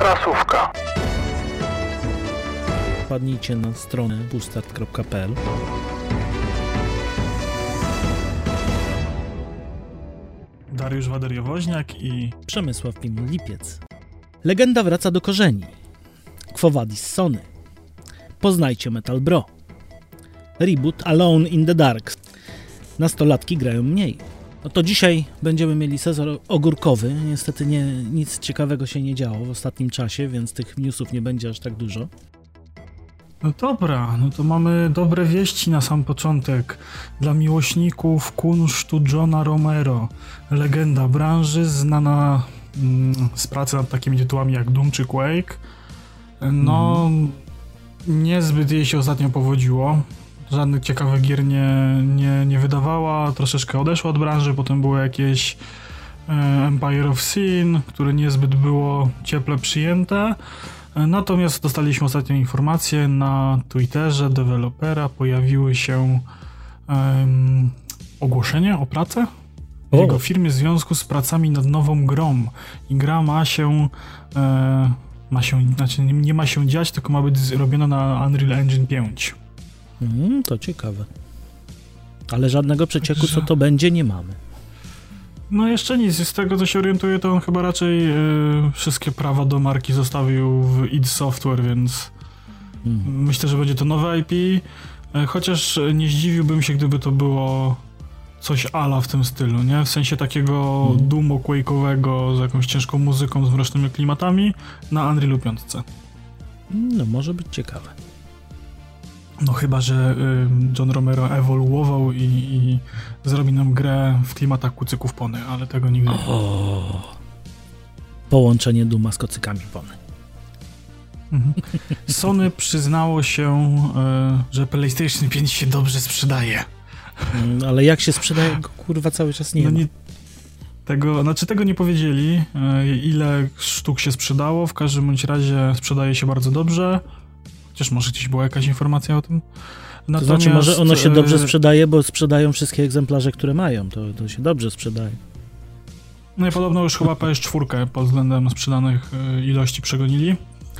Prasówka. Wpadnijcie na stronę bustart.pl Dariusz Waderiowoźniak i Przemysław Pimon Lipiec. Legenda wraca do korzeni. Quo Vadis Sony. Poznajcie Metal Bro. Reboot Alone in the Dark. Nastolatki grają mniej. No to dzisiaj będziemy mieli sezon ogórkowy. Niestety nie, nic ciekawego się nie działo w ostatnim czasie, więc tych newsów nie będzie aż tak dużo. No dobra, no to mamy dobre wieści na sam początek. Dla miłośników kunsztu Johna Romero, legenda branży, znana mm, z pracy nad takimi tytułami jak Doom czy Quake. No, mm. niezbyt jej się ostatnio powodziło. Żadnych ciekawych gier nie, nie, nie wydawała, troszeczkę odeszła od branży, potem było jakieś e, Empire of Sin, które niezbyt było cieple przyjęte. Natomiast dostaliśmy ostatnią informację na Twitterze dewelopera pojawiły się um, ogłoszenie o pracę w jego firmie w związku z pracami nad nową grą. I gra ma się e, ma się, znaczy nie, nie, ma się dziać, tylko ma być zrobiona na Unreal Engine 5. Mm, to ciekawe. Ale żadnego przecieku, co to będzie, nie mamy. No jeszcze nic, z tego co się orientuję, to on chyba raczej yy, wszystkie prawa do marki zostawił w id Software, więc hmm. myślę, że będzie to nowe IP, yy, chociaż nie zdziwiłbym się, gdyby to było coś ala w tym stylu, nie? W sensie takiego hmm. Doomu Quake'owego z jakąś ciężką muzyką, z mrocznymi klimatami na Unrealu 5. No, może być ciekawe. No chyba, że y, John Romero ewoluował i, i zrobi nam grę w klimatach kucyków pony, ale tego nigdy nie o, Połączenie Duma z kocykami pony. Mhm. Sony przyznało się, y, że PlayStation 5 się dobrze sprzedaje. Mm, ale jak się sprzedaje, kurwa cały czas nie no nie, tego, znaczy tego nie powiedzieli, y, ile sztuk się sprzedało, w każdym bądź razie sprzedaje się bardzo dobrze. Chociaż może gdzieś była jakaś informacja o tym. Natomiast, to znaczy, może ono się dobrze e, sprzedaje, bo sprzedają wszystkie egzemplarze, które mają. To, to się dobrze sprzedaje. No i podobno już chyba PS4 pod względem sprzedanych e, ilości przegonili.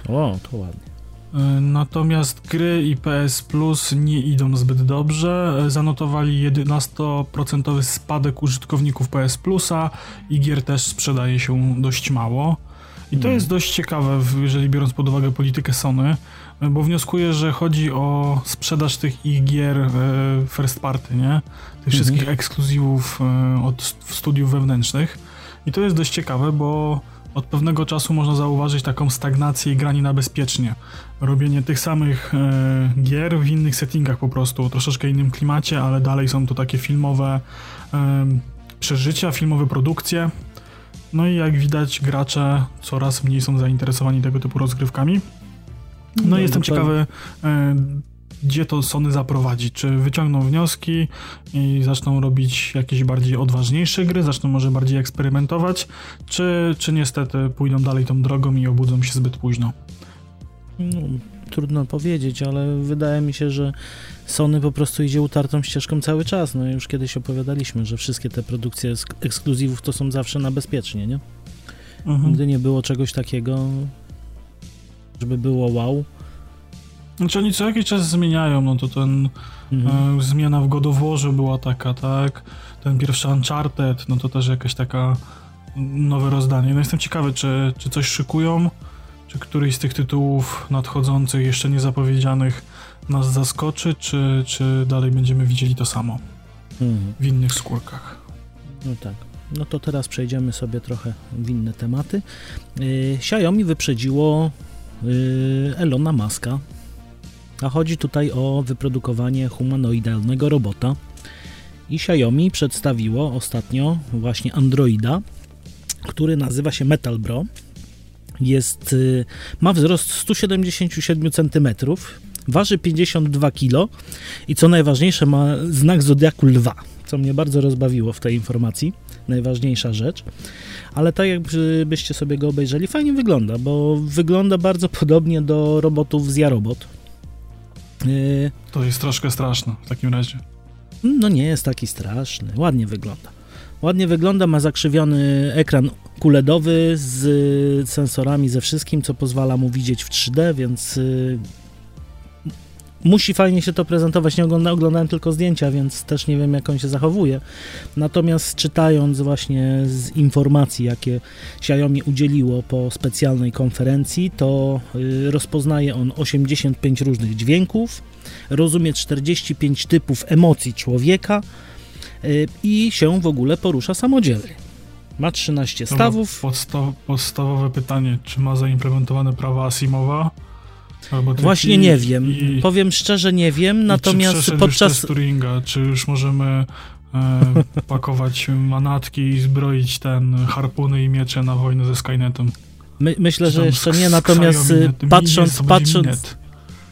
O, to ładnie. E, natomiast gry i PS Plus nie idą zbyt dobrze. Zanotowali 11% spadek użytkowników PS Plusa i gier też sprzedaje się dość mało. I to hmm. jest dość ciekawe, jeżeli biorąc pod uwagę politykę Sony, bo wnioskuję, że chodzi o sprzedaż tych ich gier e, first party, nie? Tych mhm. wszystkich ekskluzywów e, od studiów wewnętrznych. I to jest dość ciekawe, bo od pewnego czasu można zauważyć taką stagnację i granie na bezpiecznie. Robienie tych samych e, gier w innych settingach po prostu, o troszeczkę innym klimacie, ale dalej są to takie filmowe e, przeżycia, filmowe produkcje. No i jak widać gracze coraz mniej są zainteresowani tego typu rozgrywkami. No, no jestem ciekawy, e, gdzie to Sony zaprowadzi. Czy wyciągną wnioski i zaczną robić jakieś bardziej odważniejsze gry, zaczną może bardziej eksperymentować, czy, czy niestety pójdą dalej tą drogą i obudzą się zbyt późno? No, trudno powiedzieć, ale wydaje mi się, że Sony po prostu idzie utartą ścieżką cały czas. No już kiedyś opowiadaliśmy, że wszystkie te produkcje ekskluzywów to są zawsze na bezpiecznie, nie? Mhm. Gdy nie było czegoś takiego, żeby było wow. Znaczy oni co jakiś czas zmieniają, no to ten mhm. e, zmiana w Godoworze była taka, tak? Ten pierwszy Uncharted, no to też jakaś taka nowe rozdanie. No jestem ciekawy, czy, czy coś szykują, czy któryś z tych tytułów nadchodzących, jeszcze niezapowiedzianych nas zaskoczy, czy, czy dalej będziemy widzieli to samo mhm. w innych skórkach. No tak. No to teraz przejdziemy sobie trochę w inne tematy. Yy, Xiaomi wyprzedziło Y, Elona Muska. A chodzi tutaj o wyprodukowanie humanoidalnego robota. I Xiaomi przedstawiło ostatnio właśnie Androida, który nazywa się Metal Bro. Jest, y, ma wzrost 177 cm, waży 52 kg i co najważniejsze ma znak zodiaku lwa, co mnie bardzo rozbawiło w tej informacji najważniejsza rzecz. Ale tak jakbyście sobie go obejrzeli, fajnie wygląda, bo wygląda bardzo podobnie do robotów z Jarobot. Yy, to jest troszkę straszne w takim razie. No nie jest taki straszny, ładnie wygląda. Ładnie wygląda, ma zakrzywiony ekran kuledowy z sensorami, ze wszystkim, co pozwala mu widzieć w 3D, więc y, musi fajnie się to prezentować. Nie ogląda, oglądałem tylko zdjęcia, więc też nie wiem, jak on się zachowuje. Natomiast czytając właśnie z informacji, jakie Xiaomi udzieliło po specjalnej konferencji, to y, rozpoznaje on 85 różnych dźwięków, rozumie 45 typów emocji człowieka i się w ogóle porusza samodzielnie. Ma 13 stawów. Podsta podstawowe pytanie, czy ma zaimplementowane prawa Asimowa? Właśnie nie wiem. I, Powiem szczerze, nie wiem. Natomiast czy podczas. Już Turinga, czy już możemy e, pakować manatki i zbroić ten harpuny i miecze na wojnę ze Skynetem? My, myślę, że jeszcze nie, natomiast patrząc, patrząc,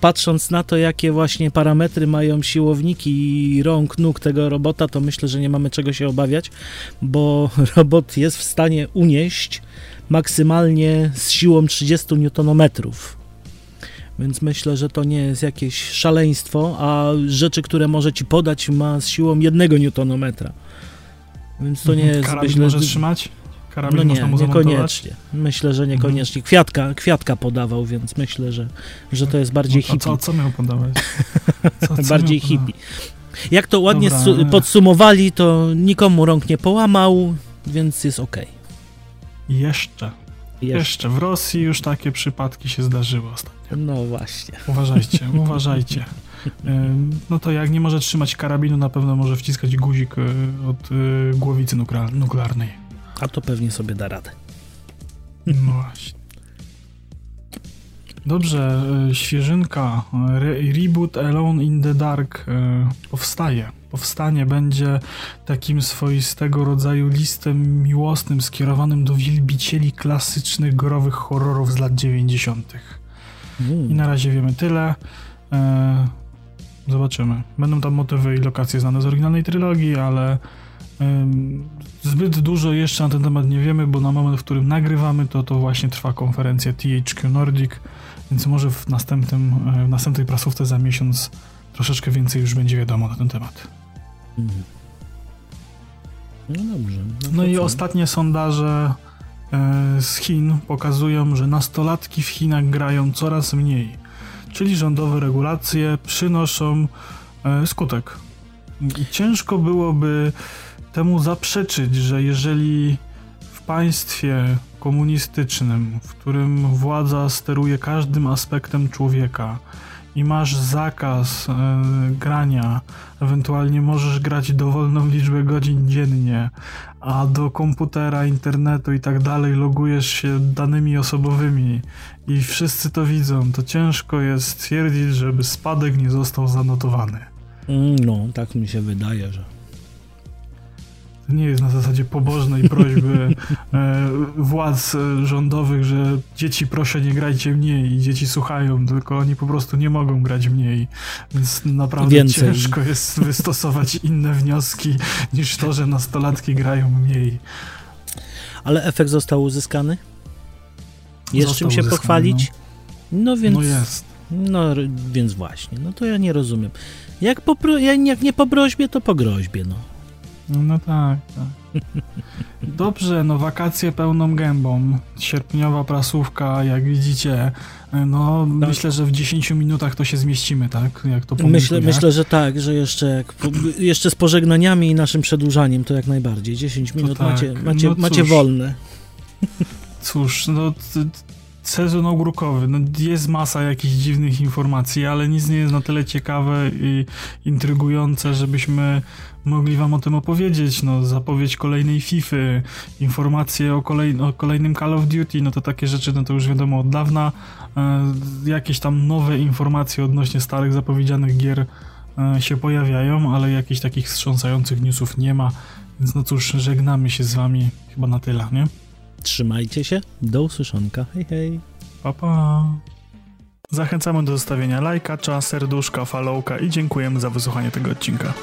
patrząc na to, jakie właśnie parametry mają siłowniki rąk, nóg tego robota, to myślę, że nie mamy czego się obawiać, bo robot jest w stanie unieść maksymalnie z siłą 30 Nm. Więc myślę, że to nie jest jakieś szaleństwo, a rzeczy, które może ci podać, ma z siłą jednego newtonometra. Więc to nie mhm. jest. Karabin myślę, może trzymać? Karabin no nie, niekoniecznie. Myślę, że niekoniecznie. Kwiatka, kwiatka podawał, więc myślę, że, że to jest bardziej no, hippie. Co, co miał podawać? Co, co bardziej miał hippie. Jak to ładnie Dobra, podsumowali, to nikomu rąk nie połamał, więc jest ok. Jeszcze. Jeszcze. Jeszcze. W Rosji już takie przypadki się zdarzyły ostatnio. No właśnie. Uważajcie, uważajcie. No to jak nie może trzymać karabinu, na pewno może wciskać guzik e, od e, głowicy nuklearnej. A to pewnie sobie da radę. No właśnie. Dobrze, e, świeżynka. Re reboot Alone in the Dark powstaje powstanie będzie takim swoistego rodzaju listem miłosnym skierowanym do wielbicieli klasycznych gorowych horrorów z lat 90. Mm. I na razie wiemy tyle. E, zobaczymy. Będą tam motywy i lokacje znane z oryginalnej trylogii, ale e, zbyt dużo jeszcze na ten temat nie wiemy, bo na moment, w którym nagrywamy, to to właśnie trwa konferencja THQ Nordic, więc może w, następnym, e, w następnej prasówce za miesiąc troszeczkę więcej już będzie wiadomo na ten temat. Mhm. No dobrze. No, no i co? ostatnie sondaże e, z Chin pokazują, że nastolatki w Chinach grają coraz mniej, czyli rządowe regulacje przynoszą e, skutek. I ciężko byłoby temu zaprzeczyć, że jeżeli w państwie komunistycznym, w którym władza steruje każdym aspektem człowieka, i masz zakaz e, grania, ewentualnie możesz grać dowolną liczbę godzin dziennie, a do komputera, internetu i tak dalej logujesz się danymi osobowymi i wszyscy to widzą, to ciężko jest stwierdzić, żeby spadek nie został zanotowany. Mm, no, tak mi się wydaje, że to nie jest na zasadzie pobożnej prośby e, władz rządowych, że dzieci proszę nie grajcie mniej i dzieci słuchają, tylko oni po prostu nie mogą grać mniej. Więc naprawdę Więcej. ciężko jest wystosować inne wnioski niż to, że nastolatki grają mniej. Ale efekt został uzyskany? Jest został czym się uzyskany, pochwalić? No. no więc. No jest. No więc właśnie, no to ja nie rozumiem. Jak, po, jak nie po prośbie, to po groźbie, no. No tak, tak. Dobrze, no wakacje pełną gębą. Sierpniowa prasówka, jak widzicie, no tak. myślę, że w 10 minutach to się zmieścimy, tak? Jak to myślę, myślę, że tak, że jeszcze, jak, jeszcze z pożegnaniami i naszym przedłużaniem to jak najbardziej. 10 minut tak. macie, macie, no macie wolne. Cóż, no sezon ogórkowy, no jest masa jakichś dziwnych informacji, ale nic nie jest na tyle ciekawe i intrygujące, żebyśmy mogli wam o tym opowiedzieć. No, zapowiedź kolejnej FIFA, informacje o, kolej, o kolejnym Call of Duty, no to takie rzeczy, no to już wiadomo od dawna. E, jakieś tam nowe informacje odnośnie starych zapowiedzianych gier e, się pojawiają, ale jakichś takich wstrząsających newsów nie ma. Więc no cóż, żegnamy się z wami chyba na tyle, nie? Trzymajcie się, do usłyszonka, hej hej. Pa, pa. Zachęcamy do zostawienia lajka, serduszka, followka i dziękujemy za wysłuchanie tego odcinka.